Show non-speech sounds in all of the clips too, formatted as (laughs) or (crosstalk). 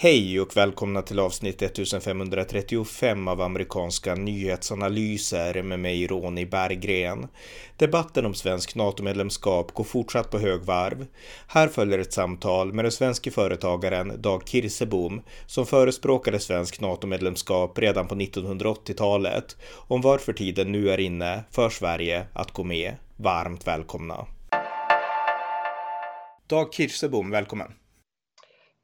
Hej och välkomna till avsnitt 1535 av amerikanska nyhetsanalyser med mig Ronny Berggren. Debatten om svensk NATO-medlemskap går fortsatt på högvarv. Här följer ett samtal med den svenska företagaren Dag Kirsebom som förespråkade svensk NATO-medlemskap redan på 1980-talet om varför tiden nu är inne för Sverige att gå med. Varmt välkomna! Dag Kirsebom, välkommen!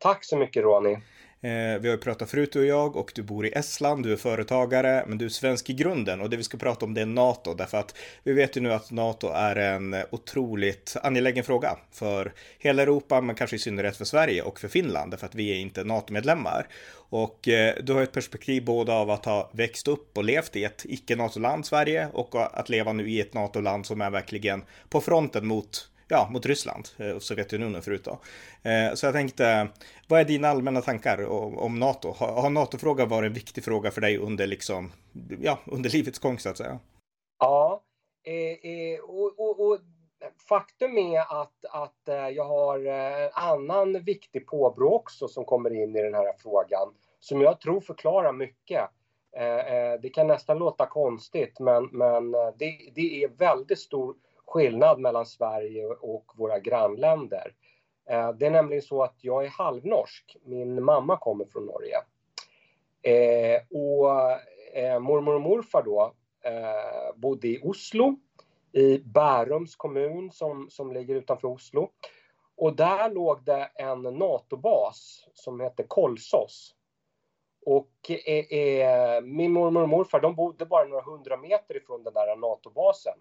Tack så mycket Ronny. Eh, vi har ju pratat förut du och jag och du bor i Estland, du är företagare, men du är svensk i grunden och det vi ska prata om det är NATO därför att vi vet ju nu att NATO är en otroligt angelägen fråga för hela Europa, men kanske i synnerhet för Sverige och för Finland därför att vi är inte NATO-medlemmar. Och eh, du har ett perspektiv både av att ha växt upp och levt i ett icke-NATO-land, Sverige, och att leva nu i ett NATO-land som är verkligen på fronten mot ja, mot Ryssland eh, och Sovjetunionen förut då. Eh, så jag tänkte, vad är dina allmänna tankar om NATO? Har NATO-frågan varit en viktig fråga för dig under, liksom, ja, under (laughs) livets gång så att säga? Ja, eh, eh, och, och, och faktum är att, att jag har en annan viktig påbrå också som kommer in i den här frågan som jag tror förklarar mycket. Det kan nästan låta konstigt men, men det, det är väldigt stor skillnad mellan Sverige och våra grannländer. Eh, det är nämligen så att jag är halvnorsk. Min mamma kommer från Norge. Eh, och eh, mormor och morfar då eh, bodde i Oslo, i Bärums kommun som, som ligger utanför Oslo. Och där låg det en NATO-bas som hette Kolsås. Och eh, eh min mormor och morfar de bodde bara några hundra meter ifrån den där NATO-basen.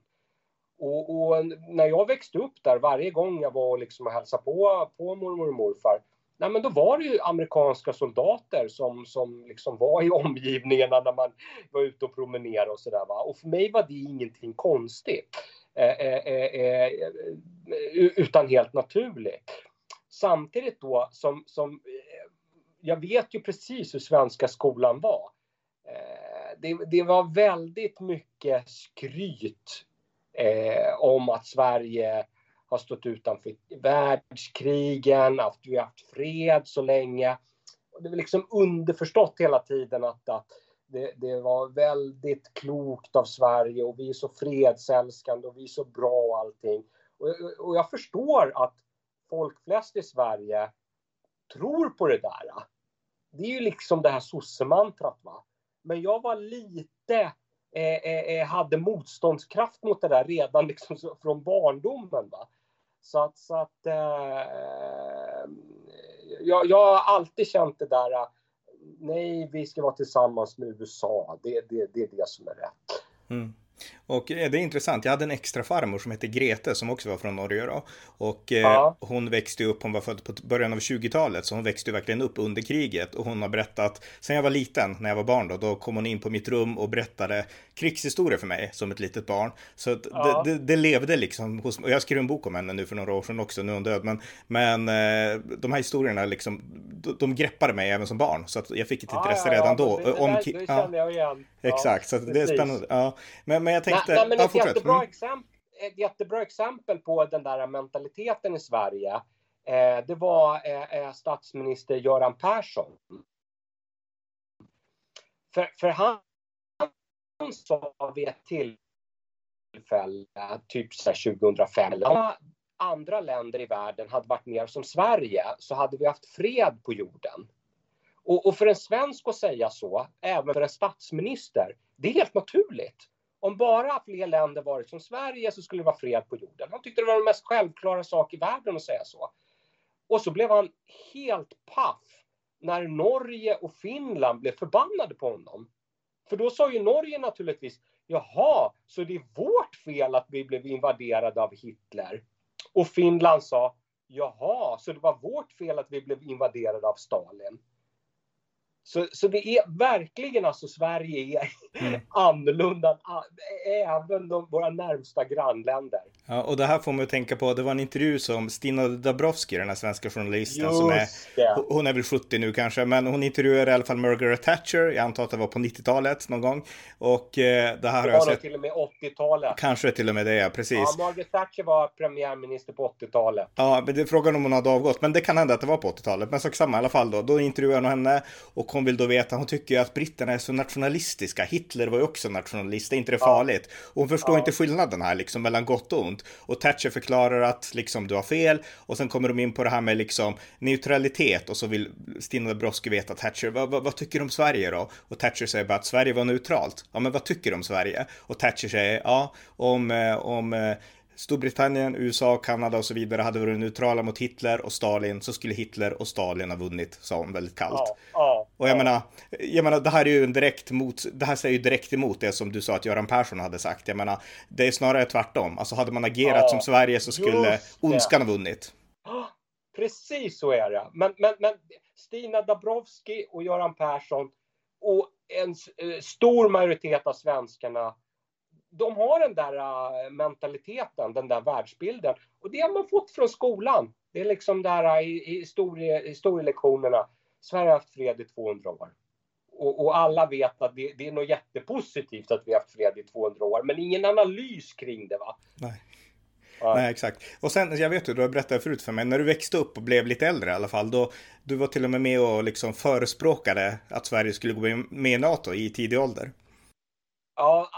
Och, och, när jag växte upp där, varje gång jag var liksom och hälsade på, på mormor och morfar, nej men då var det ju amerikanska soldater som, som liksom var i (laughs) omgivningarna när man var ute och promenerade och sådär. Och för mig var det ingenting konstigt. Eh, eh, eh, eh utan helt naturligt. Samtidigt då som, som eh, jag vet ju precis hur svenska skolan var. Eh, det, det var väldigt mycket skryt eh, om att Sverige har stått utanför världskrigen, att vi har haft fred så länge. Och det var liksom underförstått hela tiden att, att det, det, var väldigt klokt av Sverige och vi är så fredsälskande och vi är så bra och allting. Och, och jag förstår att folk flest i Sverige tror på det där. Det är ju liksom det här sossemantrat va. Men jag var lite Eh, eh, eh, hade motståndskraft mot det där redan liksom från barndomen. Va? Så att, så att eh, jag, jag har alltid känt det där, eh, nej vi ska vara tillsammans med USA, det, det, det är det som är rätt. Mm. Och det är intressant, jag hade en extra farmor som hette Grete som också var från Norge då. Och eh, ja. hon växte upp, hon var född på början av 20-talet, så hon växte verkligen upp under kriget. Och hon har berättat, sen jag var liten, när jag var barn då, då kom hon in på mitt rum och berättade krigshistorier för mig som ett litet barn. Så ja. det, det, det, levde liksom hos och jag skrev en bok om henne nu för några år sedan också, nu är hon död. Men, men eh, de här historierna liksom, de, de greppade mig även som barn. Så jag fick ett intresse ja, redan då. Det, om, det, det kände jag igen. Exakt, så det är spännande. Ja. Men, men jag tänkte... Nej, men ett, ja, jättebra mm. exempel, ett jättebra exempel på den där mentaliteten i Sverige, eh, det var eh, eh statsminister Göran Persson. För, för han, han sa vid ett tillfälle, typ 2005, alla andra länder i världen hade varit mer som Sverige så hade vi haft fred på jorden. Och, och, för en svensk att säga så, även för en statsminister, det är helt naturligt. Om bara fler länder varit som Sverige så skulle det vara fred på jorden. Han tyckte det var den mest självklara sak i världen att säga så. Och så blev han helt paff när Norge och Finland blev förbannade på honom. För då sa ju Norge naturligtvis, jaha, så det är vårt fel att vi blev invaderade av Hitler. Och Finland sa, jaha, så det var vårt fel att vi blev invaderade av Stalin. Så, så det är verkligen alltså Sverige är mm. (laughs) annorlunda, även de, våra närmsta grannländer. Ja, och det här får man ju tänka på, det var en intervju som Stina Dabrowski, den här svenska journalisten som är, hon är väl 70 nu kanske, men hon intervjuade i alla fall Margaret Thatcher, jag antar att det var på 90-talet någon gång. Och eh, det här det har jag var sett. till och med 80-talet. Kanske till och med det, ja, precis. Ja, Margaret Thatcher var premiärminister på 80-talet. Ja, men det är frågan om hon hade avgått, men det kan hända att det var på 80-talet. Men sak samma i alla fall då. Då intervjuar hon henne och hon vill då veta, hon tycker ju att britterna är så nationalistiska. Hitler var ju också nationalist, är inte det farligt? Och hon förstår Ja. inte skillnaden här liksom mellan gott och ont. Och Thatcher förklarar att liksom du har fel och sen kommer de in på det här med liksom neutralitet och så vill Stina Dabrowski veta Thatcher, vad, vad, vad tycker du om Sverige då? Och Thatcher säger bara att Sverige var neutralt. Ja, men vad tycker du om Sverige? Och Thatcher säger, ja, om, eh, om eh, Storbritannien, USA, Kanada och så vidare hade varit neutrala mot Hitler och Stalin så skulle Hitler och Stalin ha vunnit, sa hon väldigt kallt. Ja, ja, Och jag ja. menar, jag menar, det här är ju en direkt mot, det här säger ju direkt emot det som du sa att Göran Persson hade sagt. Jag menar, det är snarare tvärtom. Alltså hade man agerat som Sverige så skulle ondskan ha vunnit. Precis så är det. Men, men, men Stina Dabrowski och Göran Persson och en eh, stor majoritet av svenskarna de har den där eh, mentaliteten, den där världsbilden. Och det har man fått från skolan. Det är liksom där eh, i, i historie, historielektionerna. Sverige har haft fred i 200 år. Och, och alla vet att det, det är nog jättepositivt att vi har haft fred i 200 år. Men ingen analys kring det va? Nej. Ja. Nej, exakt. Och sen, jag vet ju, du har berättat förut för mig, när du växte upp och blev lite äldre i alla fall, då du var till och med med och liksom förespråkade att Sverige skulle gå med i NATO i tidig ålder. Ja,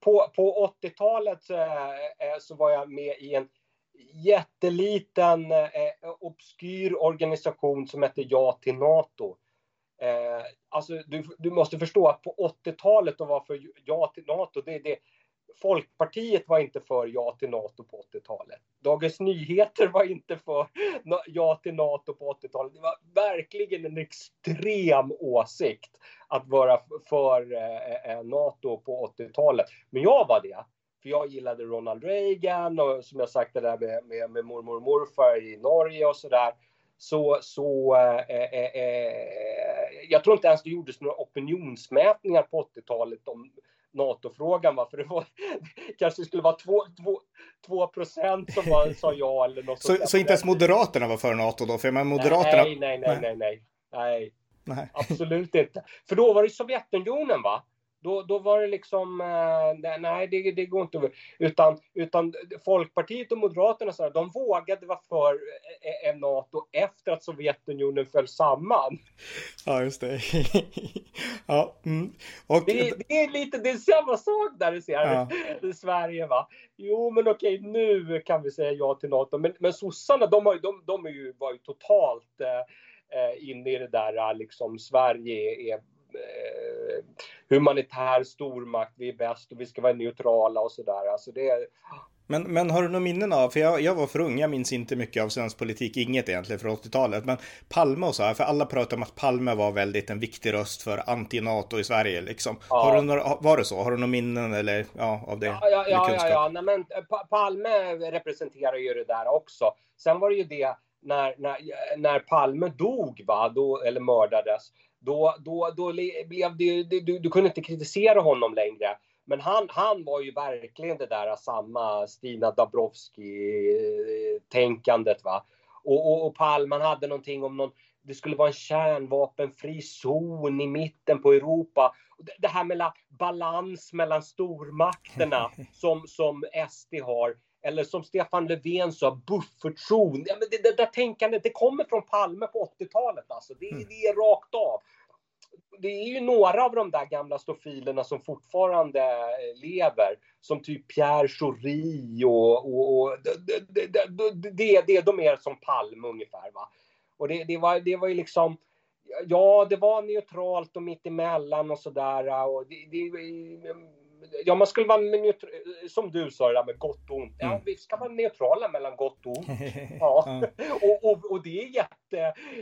på, på 80-talet eh, eh, så var jag med i en jätteliten eh, obskyr organisation som hette Ja till NATO. Eh, alltså, du, du måste förstå att på 80-talet att vara för Ja till NATO, det, det, Folkpartiet var inte för ja till NATO på 80-talet. Dagens Nyheter var inte för ja till NATO på 80-talet. Det var verkligen en extrem åsikt att vara för eh, eh, NATO på 80-talet. Men jag var det. För jag gillade Ronald Reagan och som jag sagt det där med, med, med mormor och morfar i Norge och sådär. Så, så eh, eh, eh, eh jag tror inte ens det gjordes några opinionsmätningar på 80-talet om NATO-frågan. Va? För det var, (laughs) kanske skulle vara 2, 2, 2 procent som var, sa ja eller något Så, så inte ens Moderaterna var för NATO då? För Moderaterna... Nej, nej, nej, nej, nej. nej. Nej. Absolut inte. För då var det Sovjetunionen va? Då, då var det liksom, eh, nej det, det går inte. Utan, utan Folkpartiet och Moderaterna så här, de vågade vara för eh, NATO efter att Sovjetunionen föll samman. Ja, just det. (laughs) ja, mm. och... Det, det är lite, det är samma sak där i Ja. (laughs) i Sverige va. Jo men okej nu kan vi säga ja till NATO. Men, men sossarna de, har, de, de är ju, var ju totalt eh, eh, inne i det där liksom Sverige är humanitär stormakt, vi är bäst och vi ska vara neutrala och sådär. Alltså det är, Men, men har du några minnen av, för jag, jag var för ung, jag minns inte mycket av svensk politik, inget egentligen från 80-talet, men Palme och så här, för alla pratar om att Palme var väldigt en viktig röst för anti-NATO i Sverige liksom. Ja. Har du några, var det så? Har du några minnen eller ja, av det? Ja, ja, ja, ja, ja. Nej, men eh, Pa- Palme representerar ju det där också. Sen var det ju det när, när, när Palme dog, va, då, eller mördades, då, då, då le- blev det det- du, du kunde inte kritisera honom längre. Men han, han var ju verkligen det där samma Stina Dabrowski-tänkandet. va. Och, och, och Palme han hade någonting om någon, det skulle vara en kärnvapenfri zon i mitten på Europa. Det- här med la- balans mellan stormakterna (laughs) som, som SD har. Eller som Stefan Löfven sa, buffertzon. Ja, men det, det där tänkandet, det kommer från Palme på 80-talet. Alltså. Det, Mm. det är rakt av. Det är ju några av de där gamla stofilerna som fortfarande eh, lever. Som typ Pierre Schori och, och, och det, det, det, det, de är som Palme ungefär. Va? Och det, det, var, det var ju liksom Ja, det var neutralt och mittemellan och sådär. Och det, ja, man skulle vara neutral, som du sa, det där med gott och ont. Ja, Mm. vi ska vara neutrala mellan gott och ont. (laughs) ja. Ja. (laughs) Och, och, och det är jätte...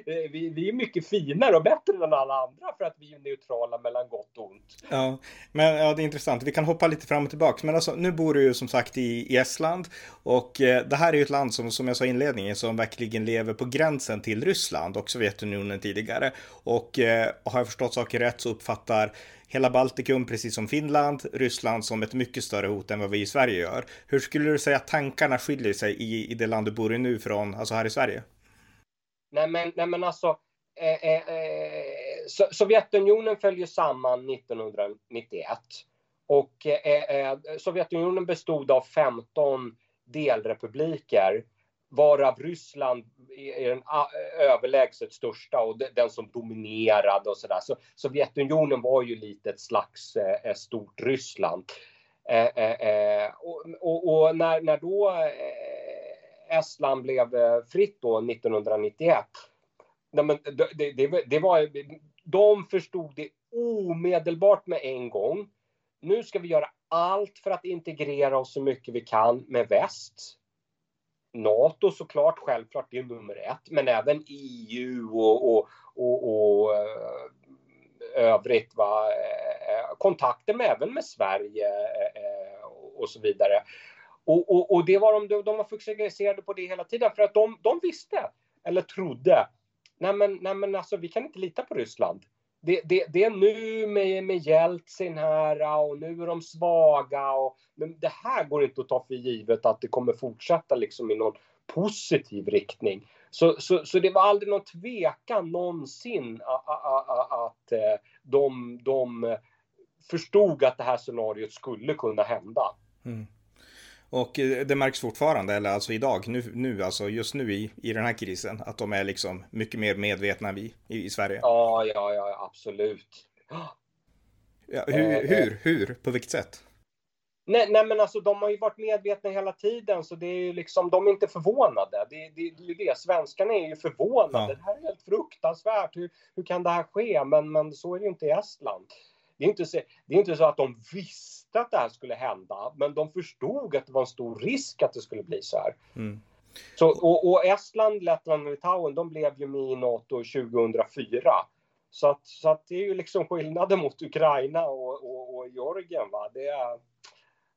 eh, Vi, vi är mycket finare och bättre än alla andra för att vi är neutrala mellan gott och ont. Ja, men ja, det är intressant. Vi kan hoppa lite fram och tillbaka. Men alltså, nu bor du ju som sagt i, i Estland och eh, det här är ju ett land som, som jag sa i inledningen, som verkligen lever på gränsen till Ryssland och Sovjetunionen tidigare. Och eh, har jag förstått saker rätt så uppfattar hela Baltikum, precis som Finland, Ryssland som ett mycket större hot än vad vi i Sverige gör. Hur skulle du säga att tankarna skiljer sig i, i det land du bor i nu från, alltså här i Sverige? Nej men, nej, men alltså, eh, eh, eh so Sovjetunionen följer samman 1991 och eh, eh, Sovjetunionen bestod av 15 delrepubliker varav Ryssland är den överlägset största och den som dominerade och sådär. Så Sovjetunionen var ju lite ett slags eh, stort Ryssland. Eh, eh, eh, och, och, och, när, när då eh, Estland blev eh, fritt då 1991, nej, men det, det, det var, de förstod det omedelbart med en gång. Nu ska vi göra allt för att integrera oss så mycket vi kan med väst. NATO såklart, självklart, det är nummer ett, men även EU och, och, och, och eh, övrigt. Va? Eh, eh, kontakter med, även med Sverige och så vidare. Och, och, och det var de, de var fokuserade på det hela tiden för att de, de visste, eller trodde, nej men, nej men alltså vi kan inte lita på Ryssland det, det, det, är nu med, med Jeltsin här och nu är de svaga. Och, men det här går inte att ta för givet att det kommer fortsätta liksom i någon positiv riktning. Så, så, så det var aldrig någon tvekan någonsin att, att, att de, de eh, förstod att det här scenariot skulle kunna hända. Mm. Och eh, det märks fortfarande, eller alltså idag, nu, nu alltså just nu i, i den här krisen, att de är liksom mycket mer medvetna än vi i, i Sverige. Ja, ja, ja, absolut. Ja, hur, eh, hur, hur, på vilket sätt? Nej, nej, men alltså de har ju varit medvetna hela tiden så det är ju liksom, de är inte förvånade. Det, det, det är ju det, svenskarna är ju förvånade. Ja. Det här är helt fruktansvärt. Hur, hur kan det här ske? Men, men så är det ju inte i Estland. Det är inte så, det är inte så att de visste visste att det här skulle hända, men de förstod att det var en stor risk att det skulle bli så här. Mm. Så, och, och, Estland, Lettland och Litauen, de blev ju med i NATO 2004. Så att, så att det är ju liksom skillnaden mot Ukraina och, och, och Georgien. Va? Det är,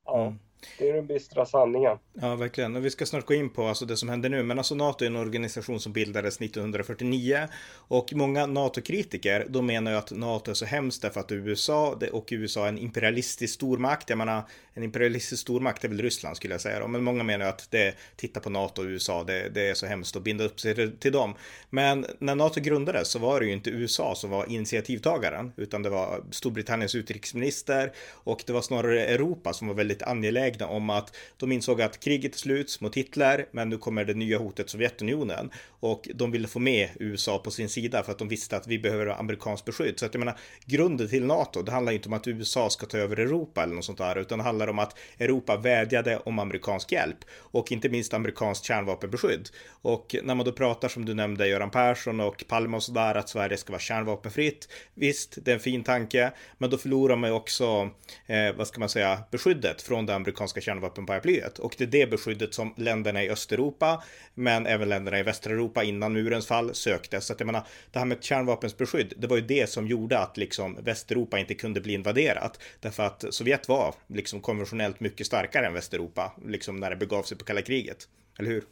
ja. Mm. Det är den bistra sanningen. Ja, verkligen. Och vi ska snart gå in på alltså, det som händer nu. Men alltså NATO är en organisation som bildades 1949 och många NATO-kritiker, de menar ju att NATO är så hemskt därför att USA och USA är en imperialistisk stormakt. Jag menar, en imperialistisk stormakt är väl Ryssland skulle jag säga då. Men många menar ju att det, titta på NATO och USA, det, det är så hemskt att binda upp sig till dem. Men när NATO grundades så var det ju inte USA som var initiativtagaren, utan det var Storbritanniens utrikesminister och det var snarare Europa som var väldigt angelägen angelägna om att de insåg att kriget är slut mot Hitler, men nu kommer det nya hotet Sovjetunionen och de ville få med USA på sin sida för att de visste att vi behöver amerikanskt beskydd. Så att jag menar, grunden till NATO, det handlar inte om att USA ska ta över Europa eller något sånt där, utan det handlar om att Europa vädjade om amerikansk hjälp och inte minst amerikanskt kärnvapenbeskydd. Och när man då pratar som du nämnde, Göran Persson och Palme och sådär, att Sverige ska vara kärnvapenfritt. Visst, det är en fin tanke, men då förlorar man ju också, eh, vad ska man säga, beskyddet från det amerikanska amerikanska kärnvapenparaplyet. Och det är det beskyddet som länderna i Östeuropa, men även länderna i västra Europa innan murens fall sökte. Så att jag menar, det här med kärnvapensbeskydd, det var ju det som gjorde att liksom Västeuropa inte kunde bli invaderat. Därför att Sovjet var liksom konventionellt mycket starkare än Västeuropa, liksom när det begav sig på kalla kriget. Eller hur?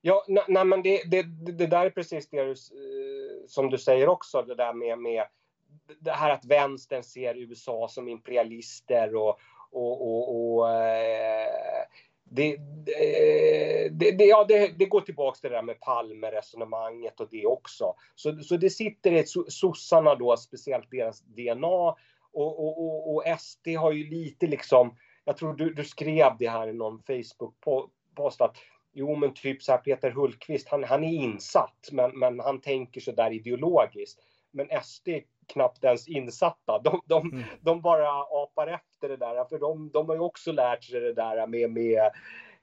Ja, nej, men det, det, det där är precis det du, som du säger också, det där med, med det här att vänstern ser USA som imperialister och, och, och, och eh, det, eh, det, det, ja, det, det går tillbaks till det där med Palme-resonemanget och det också. Så, så det sitter i sossarna då, speciellt deras DNA. Och, och, och, och SD har ju lite liksom, jag tror du, du skrev det här i någon Facebook-post att jo men typ så här Peter Hultqvist, han, han är insatt men, men han tänker så där ideologiskt. Men SD knappt ens insatta. De, de, mm. de bara apar efter det där, för de, de har ju också lärt sig det där med, med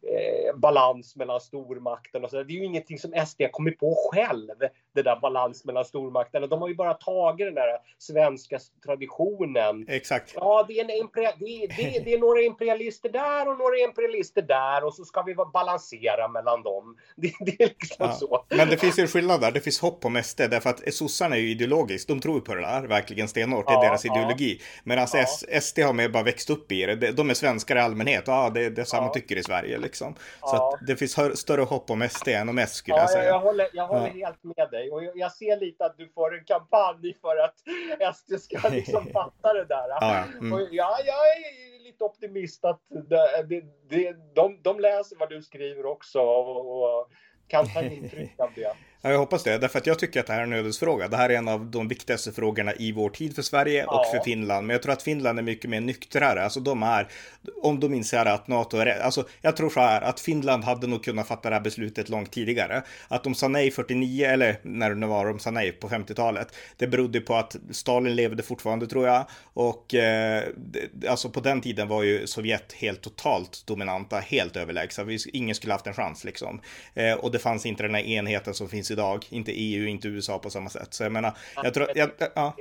eh, balans mellan stormakten och så. Det är ju ingenting som SD har kommit på själv, det där balans mellan stormakterna. De har ju bara tagit den där svenska traditionen. Exakt. Ja, det är, en det, det, det är några imperialister där och några imperialister där och så ska vi balansera mellan dem. (laughs) Det, det är liksom ja. så. Men det finns ju en skillnad där. Det finns hopp om SD därför att sossarna är ju ideologiskt. De tror på det där verkligen stenhårt. Det är ja, deras ideologi. Medan ja. SD har mer bara växt upp i det. De är svenskar i allmänhet. Ja, det, det är samma ja. tycker i Sverige. Liksom. Ja. Så att det finns större hopp om SD än om S skulle ja, jag säga. Jag håller, jag håller ja. helt med dig och jag ser lite att du får en kampanj för att SD ska (laughs) liksom fatta det där. Ja, mm. och ja, jag är lite optimist att det, det, det, de, de läser vad du skriver också och, och kan ta intryck av det. Ja, jag hoppas det, därför att jag tycker att det här är en ödesfråga. Det här är en av de viktigaste frågorna i vår tid för Sverige ja. och för Finland. Men jag tror att Finland är mycket mer nyktrare. Alltså de är, om de inser att NATO är. Alltså jag tror så här att Finland hade nog kunnat fatta det här beslutet långt tidigare. Att de sa nej 49, eller när det nu var de sa nej på 50-talet. Det berodde på att Stalin levde fortfarande tror jag. Och eh, alltså på den tiden var ju Sovjet helt totalt dominanta, helt överlägsna. Ingen skulle haft en chans liksom. Eh, och det fanns inte den här enheten som finns idag. Inte EU, inte USA på samma sätt. Så jag menar, jag tror, jag, ja.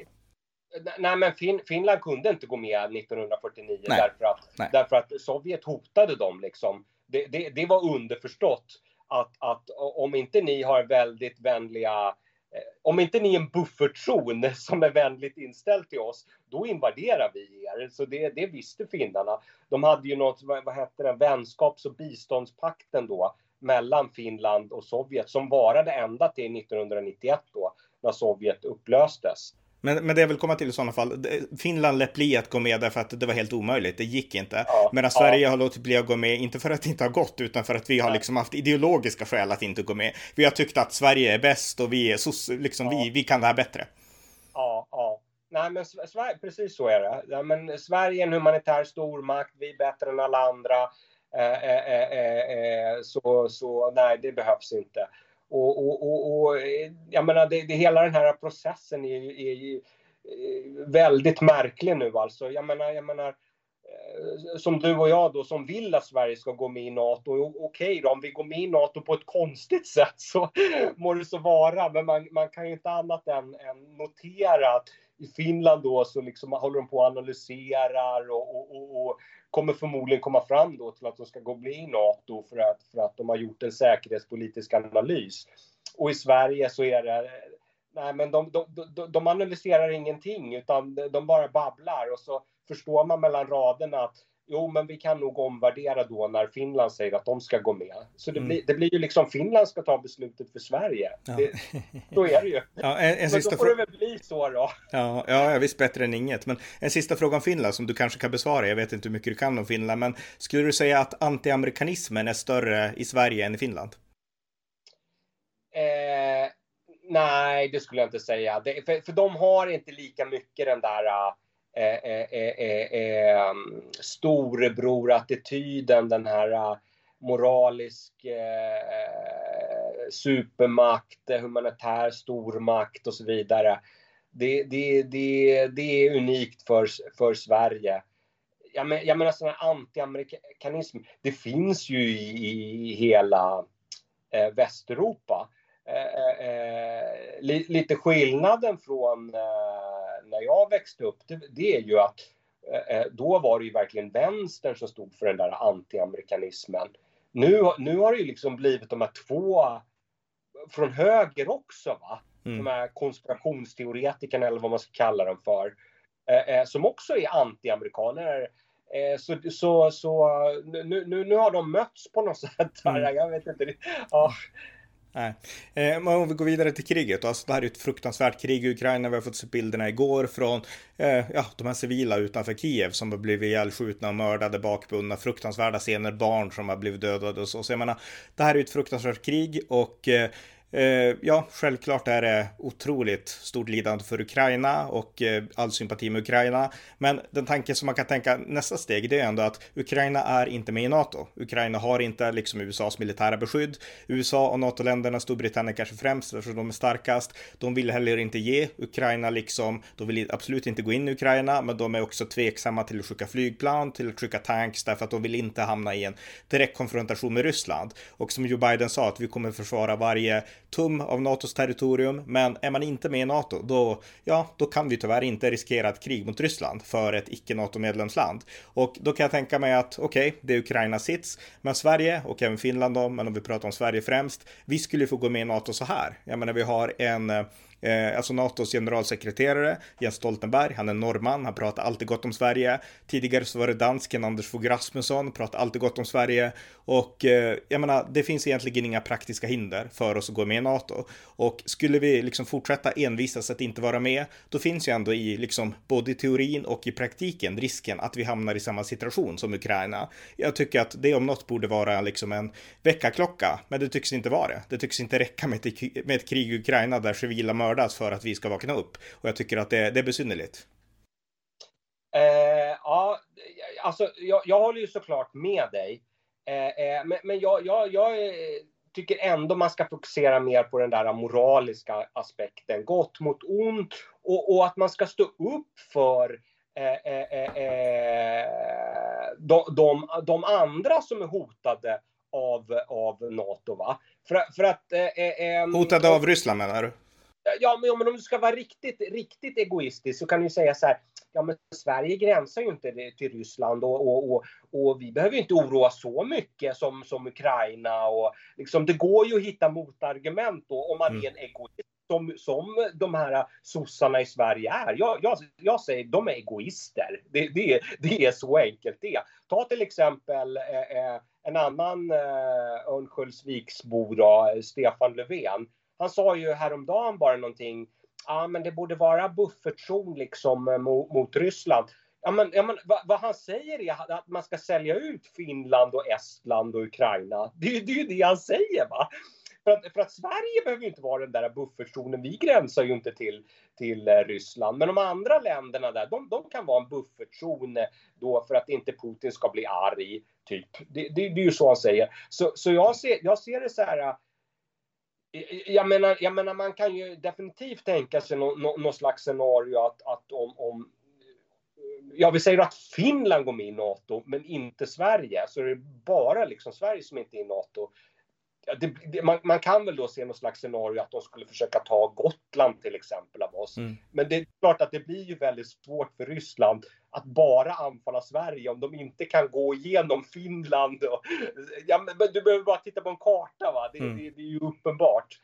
Nej, men fin Finland kunde inte gå med 1949 därför att, därför att Sovjet hotade dem liksom. Det, det, det var underförstått att, att om inte ni har väldigt vänliga eh, om inte ni är en buffertzon (laughs) som är vänligt inställd till oss, då invaderar vi er. Så det, det visste finnarna. De hade ju något, vad hette det, vänskaps och biståndspakten då, mellan Finland och Sovjet som varade ända till 1991 då när Sovjet upplöstes. Men, men det jag vill komma till i sådana fall, Finland lät bli att gå med därför att det var helt omöjligt, det gick inte. Ja, Medan ja. Sverige har låtit bli att gå med, inte för att det inte har gått, utan för att vi har liksom haft ideologiska skäl att inte gå med. Vi har tyckt att Sverige är bäst och vi är liksom, ja. vi, vi kan det här bättre. Ja, ja. Nej, men Sverige, precis så är det. Ja, men Sverige är en humanitär stormakt, vi är bättre än alla andra. Eh, eh, eh, så, så nej, det behövs inte. Och, och, och, och jag menar, det, det, hela den här processen är, är, ju, väldigt märklig nu alltså. Jag menar, jag menar, som du och jag då som vill att Sverige ska gå med i NATO. Okej okay då, om vi går med i NATO på ett konstigt (laughs) sätt så må det så vara. Men man, man kan ju inte annat än, än notera att i Finland då så liksom håller de på och analyserar och, och, och, och kommer förmodligen komma fram då till att de ska gå med i NATO för att, för att de har gjort en säkerhetspolitisk analys. Och i Sverige så är det Nej, men de, de, de, de analyserar ingenting utan de bara babblar och så förstår man mellan raderna att jo, men vi kan nog omvärdera då när Finland säger att de ska gå med. Så det, mm. blir, det blir ju liksom Finland ska ta beslutet för Sverige. Ja. Det, så är det ju. (laughs) Ja, en, en men då får det väl bli så då. Ja, ja, visst bättre än inget. Men en sista fråga om Finland som du kanske kan besvara. Jag vet inte hur mycket du kan om Finland, men skulle du säga att antiamerikanismen är större i Sverige än i Finland? Eh, nej, det skulle jag inte säga. Det, för, för de har inte lika mycket den där eh, eh, eh, eh, eh mm, storebror-attityden, den här eh, moralisk eh, supermakt, humanitär stormakt och så vidare. Det, det, det, det är unikt för, för Sverige. Jag, men, jag menar sån här antiamerikanism, det finns ju i, i hela eh, Västeuropa. Eh, eh, li, lite skillnaden från när jag växte upp, det, det är ju att eh, då var det ju verkligen vänstern som stod för den där antiamerikanismen. Nu, nu har det ju liksom blivit de här två från höger också, va? Mm. De här konspirationsteoretikerna eller vad man ska kalla dem för. Eh, eh som också är antiamerikaner. Eh, så, så, så nu, nu, nu har de mötts på något sätt. Mm. Jag vet inte. Ja. Nej. Eh, men om vi går vidare till kriget. Alltså, det här är ett fruktansvärt krig i Ukraina. Vi har fått se bilderna igår från eh, ja, de här civila utanför Kiev som har blivit ihjälskjutna och mördade, bakbundna. Fruktansvärda scener, barn som har blivit dödade och så. Så jag menar, det här är ett fruktansvärt krig och eh, Eh, Eh, ja, självklart är det otroligt stort lidande för Ukraina och eh, all sympati med Ukraina. Men den tanken som man kan tänka nästa steg, det är ändå att Ukraina är inte med i NATO. Ukraina har inte liksom USAs militära beskydd. USA och NATO-länderna, Storbritannien kanske främst, eftersom de är starkast. De vill heller inte ge Ukraina liksom, de vill absolut inte gå in i Ukraina, men de är också tveksamma till att skicka flygplan, till att skicka tanks, därför att de vill inte hamna i en direkt konfrontation med Ryssland. Och som Joe Biden sa, att vi kommer försvara varje tum av NATOs territorium, men är man inte med i NATO, då, ja, då kan vi tyvärr inte riskera ett krig mot Ryssland för ett icke-NATO-medlemsland. Och då kan jag tänka mig att okej, okay, det är Ukrainas sits, men Sverige och även Finland då, men om vi pratar om Sverige främst, vi skulle få gå med i NATO så här. Jag menar, vi har en eh, Eh, alltså NATOs generalsekreterare Jens Stoltenberg, han är norrman, han pratar alltid gott om Sverige. Tidigare så var det dansken Anders Fogh Rasmusson, pratar alltid gott om Sverige. Och eh, jag menar, det finns egentligen inga praktiska hinder för oss att gå med i NATO. Och skulle vi liksom fortsätta envisas att inte vara med, då finns ju ändå i liksom både i teorin och i praktiken risken att vi hamnar i samma situation som Ukraina. Jag tycker att det om något borde vara liksom en väckarklocka, men det tycks inte vara det. Det tycks inte räcka med ett, med ett krig i Ukraina där civila mördas för att vi ska vakna upp. Och jag tycker att det, det är besynnerligt. Eh, ja, alltså jag, jag håller ju såklart med dig. Eh, eh, men, men jag, jag, jag tycker ändå man ska fokusera mer på den där moraliska aspekten, gott mot ont och, och att man ska stå upp för eh, eh, eh, de, de, de, andra som är hotade av, av NATO. Va? För, för att, hotade av Ryssland menar du? Ja, men om du ska vara riktigt, riktigt egoistisk så kan du säga så här. Ja, men Sverige gränsar ju inte till Ryssland och, och, och, och vi behöver inte oroa så mycket som, som Ukraina. Och liksom, det går ju att hitta motargument då om man mm. är en egoist som, som de här sossarna i Sverige är. Jag, jag, jag säger de är egoister. Det, det, det är så enkelt det Ta till exempel eh, eh en annan eh, Örnsköldsviksbo, Stefan Löfven han sa ju häromdagen bara någonting, ja men det borde vara buffertzon liksom eh, mot, mot Ryssland. Ja, men, ja, men vad, vad, han säger är att man ska sälja ut Finland och Estland och Ukraina. Det, det är ju det han säger va. För att, för att Sverige behöver ju inte vara den där buffertzonen. Vi gränsar ju inte till, till eh, Ryssland. Men de andra länderna där, de, de kan vara en buffertzon eh, då för att inte Putin ska bli arg. Typ. Det, det, det är ju så han säger. Så, så jag, ser, jag ser det så här jag menar, jag menar, man kan ju definitivt tänka sig någon, no slags scenario att, att om, om Ja, vi säger att Finland går med i NATO, men inte Sverige. Så är det bara liksom Sverige som inte är i NATO det, det, man, man, kan väl då se något slags scenario att de skulle försöka ta Gotland till exempel av oss. Mm. Men det är klart att det blir ju väldigt svårt för Ryssland att bara anfalla Sverige om de inte kan gå igenom Finland. Och, ja, men du behöver bara titta på en karta, va? Det, mm. det, det är ju uppenbart.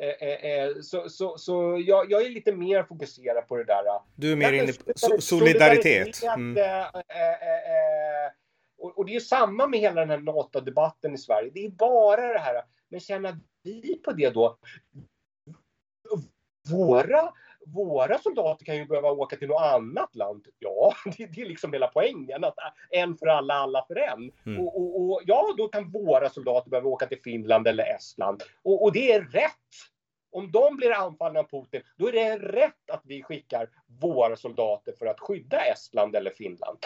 Eh, eh, eh så, så, så jag, jag, är lite mer fokuserad på det där. Du är mer inne på solidaritet. solidaritet mm. äh, äh, och, och, det är samma med hela den här NATO-debatten i Sverige. Det är bara det här, men tjänar vi på det då? Våra, våra soldater kan ju behöva åka till något annat land. Ja, (laughs) det, det är liksom hela poängen. Att en för alla, alla för en. Mm. Och, och, och, ja, då kan våra soldater behöva åka till Finland eller Estland. Och, och det är rätt. Om de blir anfallna av Putin, då är det rätt att vi skickar våra soldater för att skydda Estland eller Finland.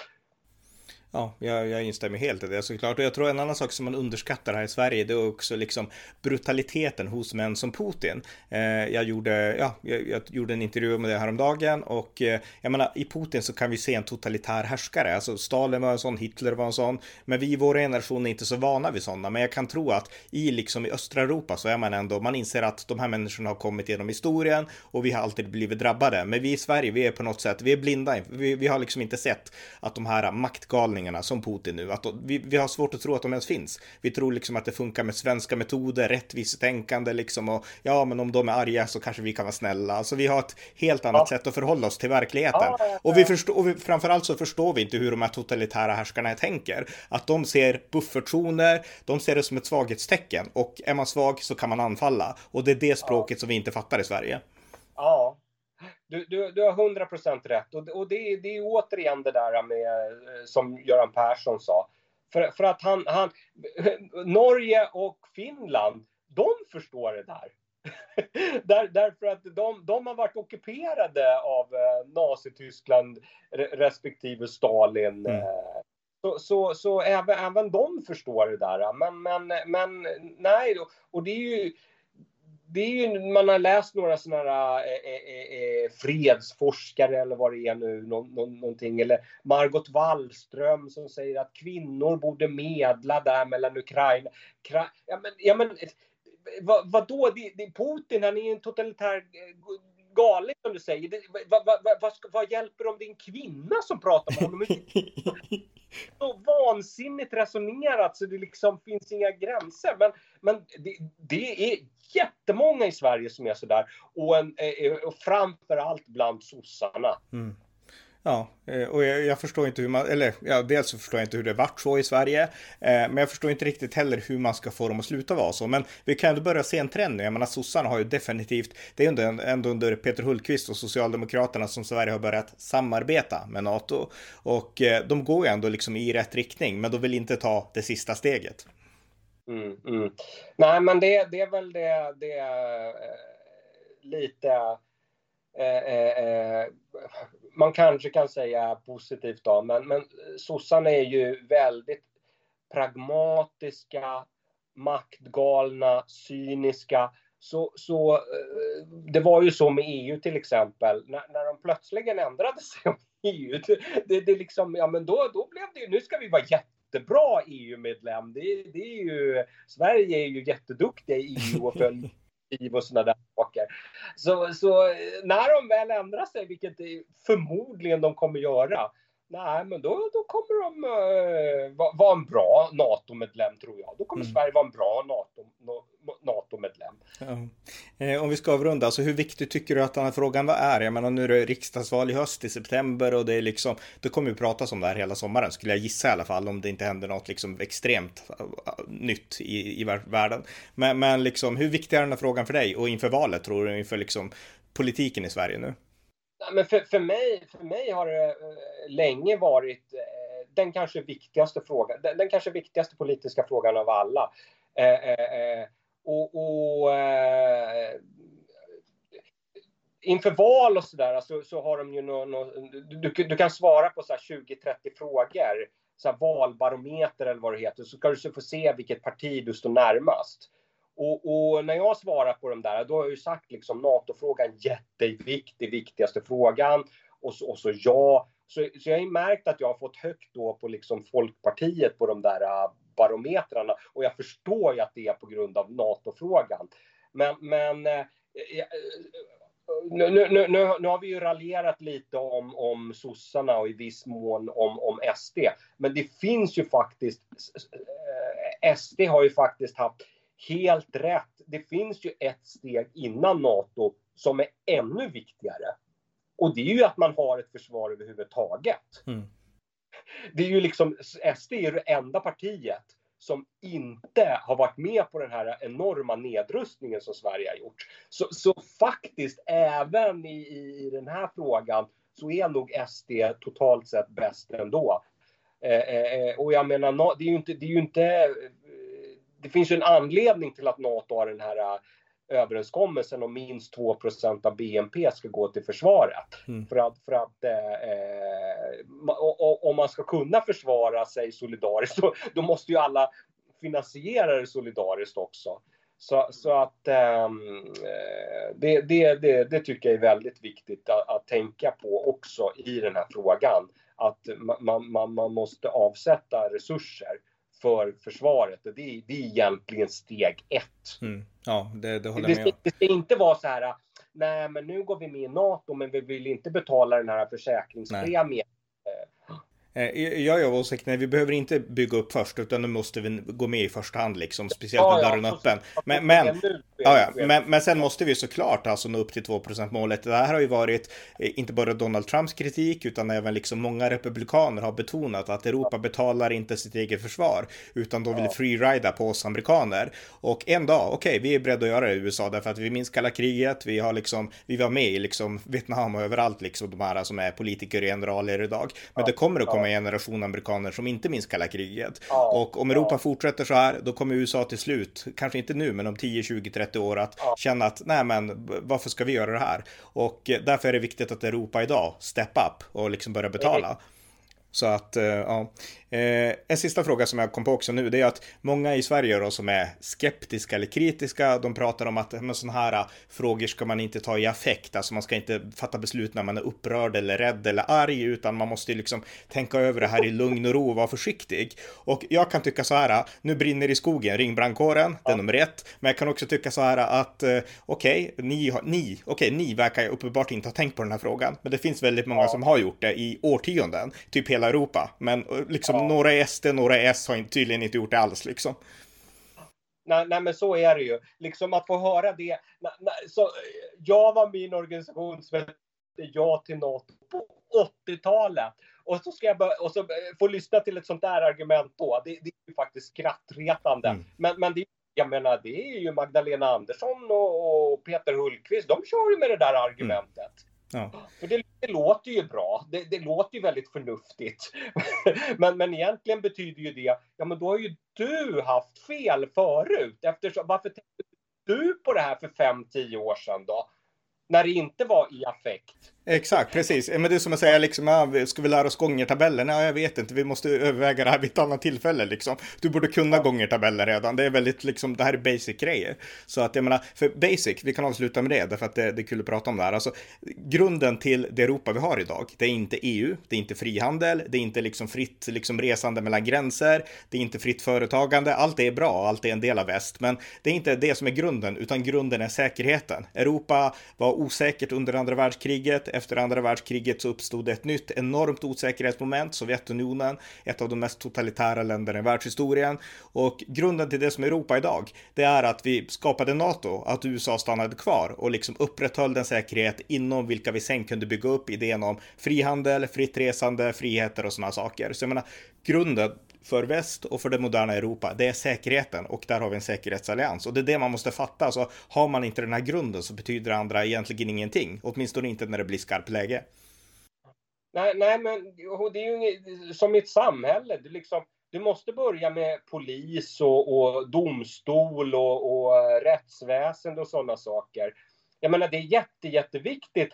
Ja, jag, jag instämmer helt i det såklart. Och jag tror en annan sak som man underskattar här i Sverige, det är också liksom brutaliteten hos män som Putin. Eh, jag, gjorde, ja, jag, jag, gjorde en intervju med det häromdagen och eh, jag menar, i Putin så kan vi se en totalitär härskare. Alltså Stalin var en sån, Hitler var en sån. Men vi i vår generation är inte så vana vid sådana. Men jag kan tro att i liksom i östra Europa så är man ändå, man inser att de här människorna har kommit genom historien och vi har alltid blivit drabbade. Men vi i Sverige, vi är på något sätt, vi är blinda. Vi, vi har liksom inte sett att de här maktgalningarna utmaningarna som Putin nu. Att vi, vi har svårt att tro att de ens finns. Vi tror liksom att det funkar med svenska metoder, rättvisetänkande liksom och ja, men om de är arga så kanske vi kan vara snälla. Alltså vi har ett helt annat ja. sätt att förhålla oss till verkligheten. Ja, och vi förstår, och vi, framförallt så förstår vi inte hur de här totalitära härskarna tänker. Att de ser buffertzoner, de ser det som ett svaghetstecken och är man svag så kan man anfalla. Och det är det språket som vi inte fattar i Sverige. Ja, du, du, du har 100 procent rätt. Och, och det, det är återigen det där med, eh, som Göran Persson sa. För, för att han, han, (laughs) Norge och Finland, de förstår det där. (laughs) där, därför att de, de har varit ockuperade av eh, Nazityskland respektive Stalin. Mm. Eh, så, så, så även, även de förstår det där. Men, men, men nej, och det är ju det är ju, man har läst några sådana här eh eh, eh, eh, fredsforskare eller vad det är nu, nå, nå, någonting, eller Margot Wallström som säger att kvinnor borde medla där mellan Ukraina. Kra, ja, men, ja, men vad, vadå? Det, det, Putin, han är en totalitär eh, galet som du säger. Det, vad, vad, vad, vad, hjälper om det är en kvinna som pratar med honom? så vansinnigt resonerat så det liksom finns inga gränser. Men, men det, det är jättemånga i Sverige som är sådär. Och, en, eh, eh och framförallt bland sossarna. Mm. Ja, eh, och jag, jag, förstår inte hur man, eller ja, dels så förstår jag inte hur det vart så i Sverige, eh, men jag förstår inte riktigt heller hur man ska få dem att sluta vara så. Men vi kan ändå börja se en trend nu. Jag menar, sossarna har ju definitivt, det är ändå, ändå under Peter Hultqvist och Socialdemokraterna som Sverige har börjat samarbeta med NATO. Och eh, de går ju ändå liksom i rätt riktning, men de vill inte ta det sista steget. Mm, mm. Nej, men det, det är väl det, det är, lite eh, eh, eh man kanske kan säga positivt då, men, men sossarna är ju väldigt pragmatiska, maktgalna, cyniska. Så, så eh, det var ju så med EU till exempel, när, när de plötsligen ändrade (laughs) sig om EU. Det, det liksom, ja men då, då blev det ju, nu ska vi vara jättebra EU-medlem. Det, det är ju, Sverige är ju jätteduktiga i EU och följer liv och sådana där saker. Så, så när de väl ändrar sig, vilket förmodligen de kommer göra, nej, men då, då kommer de uh, vara en bra NATO-medlem tror jag. Då kommer mm. Sverige vara en bra NATO, NATO-medlem. Ja. Eh, om vi ska avrunda, alltså hur viktig tycker du att den här frågan är? Jag menar nu är det riksdagsval i höst i september och det är liksom, det kommer ju pratas om det här hela sommaren skulle jag gissa i alla fall om det inte händer något liksom extremt uh, nytt i, i världen. Men, men liksom hur viktig är den här frågan för dig och inför valet tror du, inför liksom politiken i Sverige nu? Men för, för, mig, för mig har det eh, länge varit eh, den kanske viktigaste frågan, den, den kanske viktigaste politiska frågan av alla. Eh, och, och inför val och sådär så, så har de ju no, no, du, du, kan svara på 20-30 frågor, så här valbarometer eller vad det heter, så ska du få se vilket parti du står närmast. Och, och, när jag svarar på de där, då har jag ju sagt liksom NATO-frågan jätteviktig, viktigaste frågan. Och så, och så ja. Så, så jag har ju märkt att jag har fått högt då på liksom Folkpartiet på de där äh, barometrarna. Och jag förstår ju att det är på grund av NATO-frågan. Men, men äh, äh, nu, nu, nu, nu, har vi ju raljerat lite om, om sossarna och i viss mån om, om SD. Men det finns ju faktiskt, SD har ju faktiskt haft helt rätt. Det finns ju ett steg innan NATO som är ännu viktigare. Och det är ju att man har ett försvar överhuvudtaget. Mm. Det är ju liksom, SD är det enda partiet som inte har varit med på den här enorma nedrustningen som Sverige har gjort. Så, så faktiskt, även i, i, den här frågan, så är nog SD totalt sett bäst ändå. Eh, eh, eh och jag menar, det är ju inte, det är ju inte det finns ju en anledning till att NATO har den här äh, överenskommelsen om minst 2% av BNP ska gå till försvaret. Mm. För att, för att eh, om man ska kunna försvara sig solidariskt, då, då, måste ju alla finansiera det solidariskt också. Så, så att eh, det, det, det, det, tycker jag är väldigt viktigt att, att, tänka på också i den här frågan. Att man, man, man måste avsätta resurser för försvaret. Det är, det är egentligen steg ett. Mm. Ja, det, det håller jag med om. Det ska inte vara så här, nej men nu går vi med i NATO men vi vill inte betala den här försäkringspremien. Eh, jag är åsikt, nej vi behöver inte bygga upp först utan nu måste vi gå med i första hand liksom, speciellt med ja, dörren ja, öppen. Men, men, ja, ja, men, men sen måste vi såklart alltså nå upp till 2% målet. Det här har ju varit eh, inte bara Donald Trumps kritik utan även liksom många republikaner har betonat att Europa betalar inte sitt eget försvar utan de vill freerida på oss amerikaner. Och en dag, okej, okay, vi är beredda att göra det i USA därför att vi minns kalla kriget, vi har liksom, vi var med i liksom Vietnam och överallt liksom de här som är politiker och generaler idag. Men det kommer att komma en generation amerikaner som inte minns kalla kriget. Och om Europa fortsätter så här, då kommer USA till slut, kanske inte nu, men om 10, 20, 30 år att känna att nej men varför ska vi göra det här? Och eh, därför är det viktigt att Europa idag step up och liksom börja betala. Så att, eh, ja. Eh, en sista fråga som jag kom på också nu, det är att många i Sverige då som är skeptiska eller kritiska, de pratar om att med sådana här frågor ska man inte ta i affekt, alltså man ska inte fatta beslut när man är upprörd eller rädd eller arg, utan man måste liksom tänka över det här i lugn och ro och vara försiktig. Och jag kan tycka så här, nu brinner i skogen, ring brandkåren, det är nummer ett, men jag kan också tycka så här att eh, okej, okay, ni, ni, okay, ni verkar uppenbart inte ha tänkt på den här frågan, men det finns väldigt många som har gjort det i årtionden, typ hela Europa, men eh, liksom ja. Några är SD, några är S har tydligen inte gjort det alls liksom. Nej, nej, men så är det ju. Liksom att få höra det. Nej, nej, så, jag var med i en organisation som hette Ja till NATO på 80-talet. Och så ska jag börja, och så eh, få lyssna till ett sånt där argument då. Det, det är ju faktiskt skrattretande. Mm. Men, men det, jag menar, det är ju Magdalena Andersson och, och Peter Hultqvist. De kör ju med det där argumentet. Mm. Ja. För det, det, låter ju bra. Det, det, låter ju väldigt förnuftigt. (laughs) men, men egentligen betyder ju det, ja men då har ju du haft fel förut. Eftersom, varför tänkte du på det här för 5-10 år sedan då? När det inte var i affekt. Exakt, precis. Men det är som att säga liksom, ja, ska vi lära oss gångertabellen? Ja, jag vet inte, vi måste överväga det här vid ett annat tillfälle liksom. Du borde kunna ja. gångertabeller redan. Det är väldigt liksom, det här är basic grejer. Så att jag menar, för basic, vi kan avsluta med det, därför att det, det är kul att prata om det här. Alltså, grunden till det Europa vi har idag, det är inte EU, det är inte frihandel, det är inte liksom fritt liksom resande mellan gränser, det är inte fritt företagande. Allt det är bra, allt är en del av väst, men det är inte det som är grunden, utan grunden är säkerheten. Europa var osäkert under andra världskriget, efter andra världskriget så uppstod ett nytt enormt osäkerhetsmoment, Sovjetunionen, ett av de mest totalitära länderna i världshistorien. Och grunden till det som är Europa idag, det är att vi skapade NATO, att USA stannade kvar och liksom upprätthöll den säkerhet inom vilka vi sen kunde bygga upp idén om frihandel, fritt resande, friheter och sådana saker. Så jag menar, grunden för väst och för det moderna Europa, det är säkerheten och där har vi en säkerhetsallians och det är det man måste fatta. Så har man inte den här grunden så betyder det andra egentligen ingenting, åtminstone inte när det blir skarpt läge. Nej, nej, men det är ju som i ett samhälle. Du, liksom, du måste börja med polis och, och domstol och, och rättsväsende och sådana saker. Jag menar, det är jätte, jätteviktigt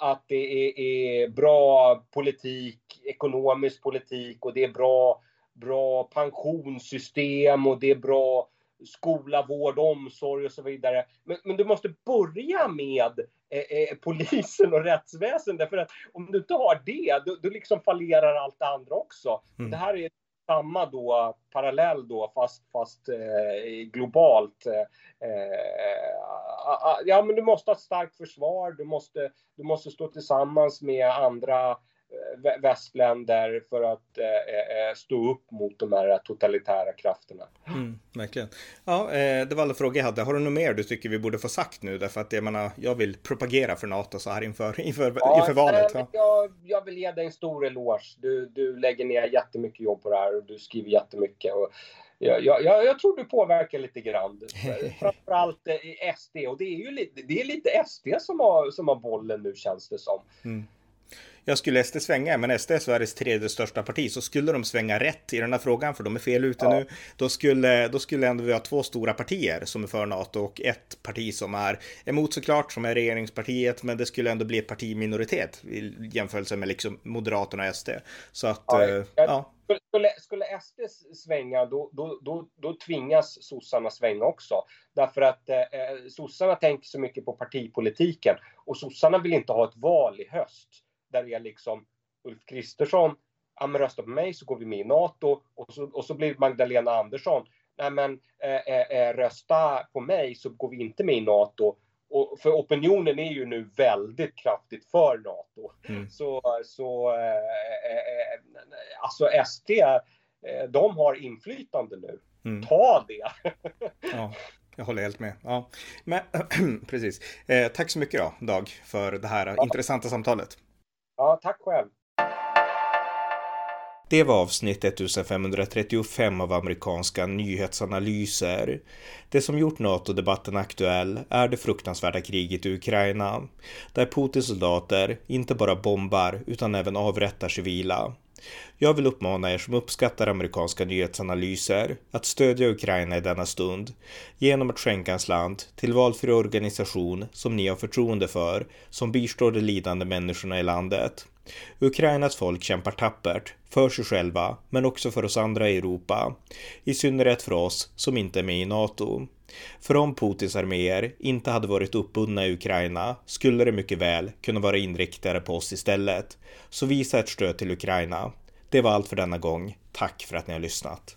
att det är, bra politik, ekonomisk politik och det är bra, bra pensionssystem och det är bra skola, vård, omsorg och så vidare. Men, men du måste börja med eh, eh, polisen och rättsväsendet för att om du inte har det, då, då liksom fallerar allt det andra också. Mm. Det här är samma då, parallell då, fast, fast eh, globalt. Eh, eh, ja, men du måste ha ett starkt försvar, du måste, du måste stå tillsammans med andra västländer för att eh, eh, stå upp mot de här totalitära krafterna. Mm, verkligen. Ja, det var alla frågor jag hade. Har du något mer du tycker vi borde få sagt nu? Därför att jag menar, jag vill propagera för NATO så här inför, inför, ja, inför valet. Ja. Jag, jag vill ge dig en stor eloge. Du, du lägger ner jättemycket jobb på det här och du skriver jättemycket. Och jag, jag, jag tror du påverkar lite grann. (laughs) Framförallt i SD och det är ju lite, det är lite SD som har, som har bollen nu känns det som. Mm jag skulle SD svänga, men SD är Sveriges tredje största parti, så skulle de svänga rätt i den här frågan, för de är fel ute ja. nu, då skulle, då skulle ändå vi ha två stora partier som är för NATO och ett parti som är emot såklart, som är regeringspartiet, men det skulle ändå bli ett parti minoritet i jämförelse med liksom Moderaterna och SD. Så att, ja. Eh, ja. Skulle, skulle SD svänga, då, då, då, då tvingas sossarna svänga också. Därför att eh, eh, sossarna tänker så mycket på partipolitiken och sossarna vill inte ha ett val i höst där är liksom Ulf Kristersson, ja men rösta på mig så går vi med i NATO och så, och så blir Magdalena Andersson, nej men eh, eh, rösta på mig så går vi inte med i NATO. Och för opinionen är ju nu väldigt kraftigt för NATO. Mm. Så, så eh, eh, alltså SD, eh, de har inflytande nu. Mm. Ta det! ja. Jag håller helt med. Ja. Men, (clears throat) precis. Eh, tack så mycket då, Dag, för det här ja. intressanta samtalet. Ja, tack själv. Det var avsnitt 1535 av amerikanska nyhetsanalyser. Det som gjort NATO-debatten aktuell är det fruktansvärda kriget i Ukraina, där Putins soldater inte bara bombar utan även avrättar civila. Jag vill uppmana er som uppskattar amerikanska nyhetsanalyser att stödja Ukraina i denna stund genom att skänka en slant till valfri organisation som ni har förtroende för som bistår de lidande människorna i landet. Ukrainas folk kämpar tappert, för sig själva, men också för oss andra i Europa. I synnerhet för oss som inte är med i NATO. För om Putins arméer inte hade varit uppbundna i Ukraina skulle det mycket väl kunna vara inriktade på oss istället. Så visa ett stöd till Ukraina. Det var allt för denna gång. Tack för att ni har lyssnat.